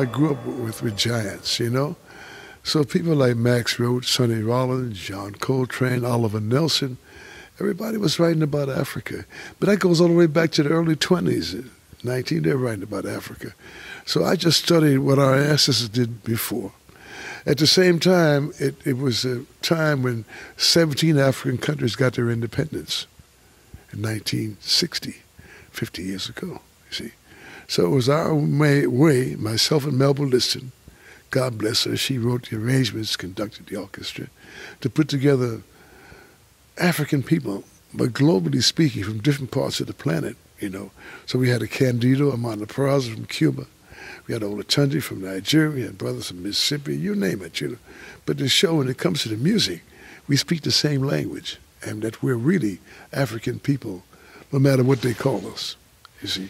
I grew up with with giants, you know. So people like Max Roach, Sonny Rollins, John Coltrane, Oliver Nelson, everybody was writing about Africa. But that goes all the way back to the early 20s, 19, they're writing about Africa. So I just studied what our ancestors did before. At the same time, it, it was a time when 17 African countries got their independence in 1960, 50 years ago, you see. So it was our way, way myself and Melba Liston, God bless her, she wrote the arrangements, conducted the orchestra, to put together African people, but globally speaking, from different parts of the planet, you know. So we had a Candido Armando Peraza from Cuba. We had Olatunji from Nigeria, had brothers from Mississippi, you name it, you know. But the show, when it comes to the music, we speak the same language, and that we're really African people, no matter what they call us, you see.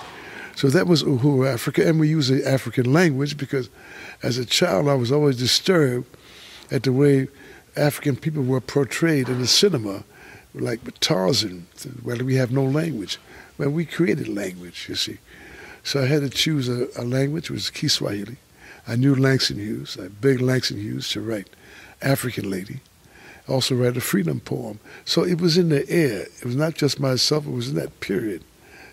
So that was Uhuru Africa, and we use the African language because as a child I was always disturbed at the way African people were portrayed in the cinema, like Tarzan, where we have no language. Well, we created language, you see. So I had to choose a, a language, which was Kiswahili. I knew Langston Hughes. I begged Langston Hughes to write African Lady. Also write a freedom poem. So it was in the air. It was not just myself, it was in that period,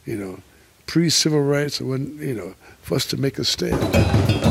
you know pre-civil rights, when you know, for us to make a stand.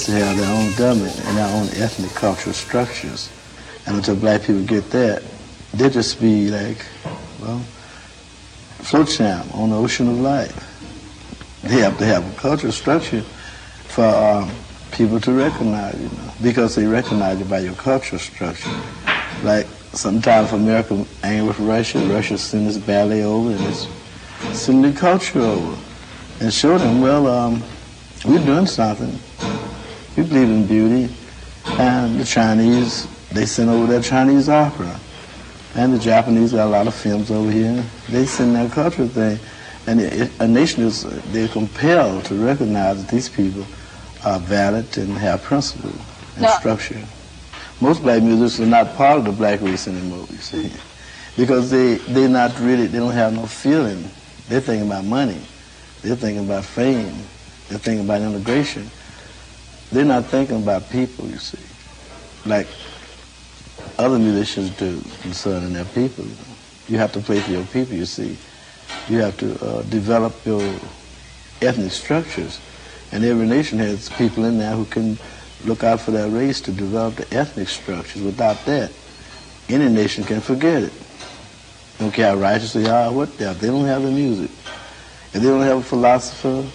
Has to have their own government and their own ethnic cultural structures. And until black people get that, they'll just be like, well, float on the ocean of life. They have to have a cultural structure for um, people to recognize you, know, because they recognize you by your cultural structure. Like sometimes America angry with Russia, Russia send its ballet over and it's send the culture over and show them, well, um, we're doing something. We believe in beauty. And the Chinese, they send over their Chinese opera. And the Japanese got a lot of films over here. They send their cultural thing. And a nation is, they're compelled to recognize that these people are valid and have principle and now, structure. Most black musicians are not part of the black race anymore, you see. Because they, they're not really, they don't have no feeling. They're thinking about money. They're thinking about fame. They're thinking about integration. They're not thinking about people, you see. Like other musicians do concerning their people. You, have to play for your people, you see. You have to uh, develop your ethnic structures. And every nation has people in there who can look out for their race to develop the ethnic structures. Without that, any nation can forget it. Don't care how righteous they are, what they are. They don't have the music. If they don't have a philosopher,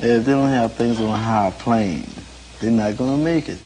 if they don't have things on a higher plane, they're not going to make it.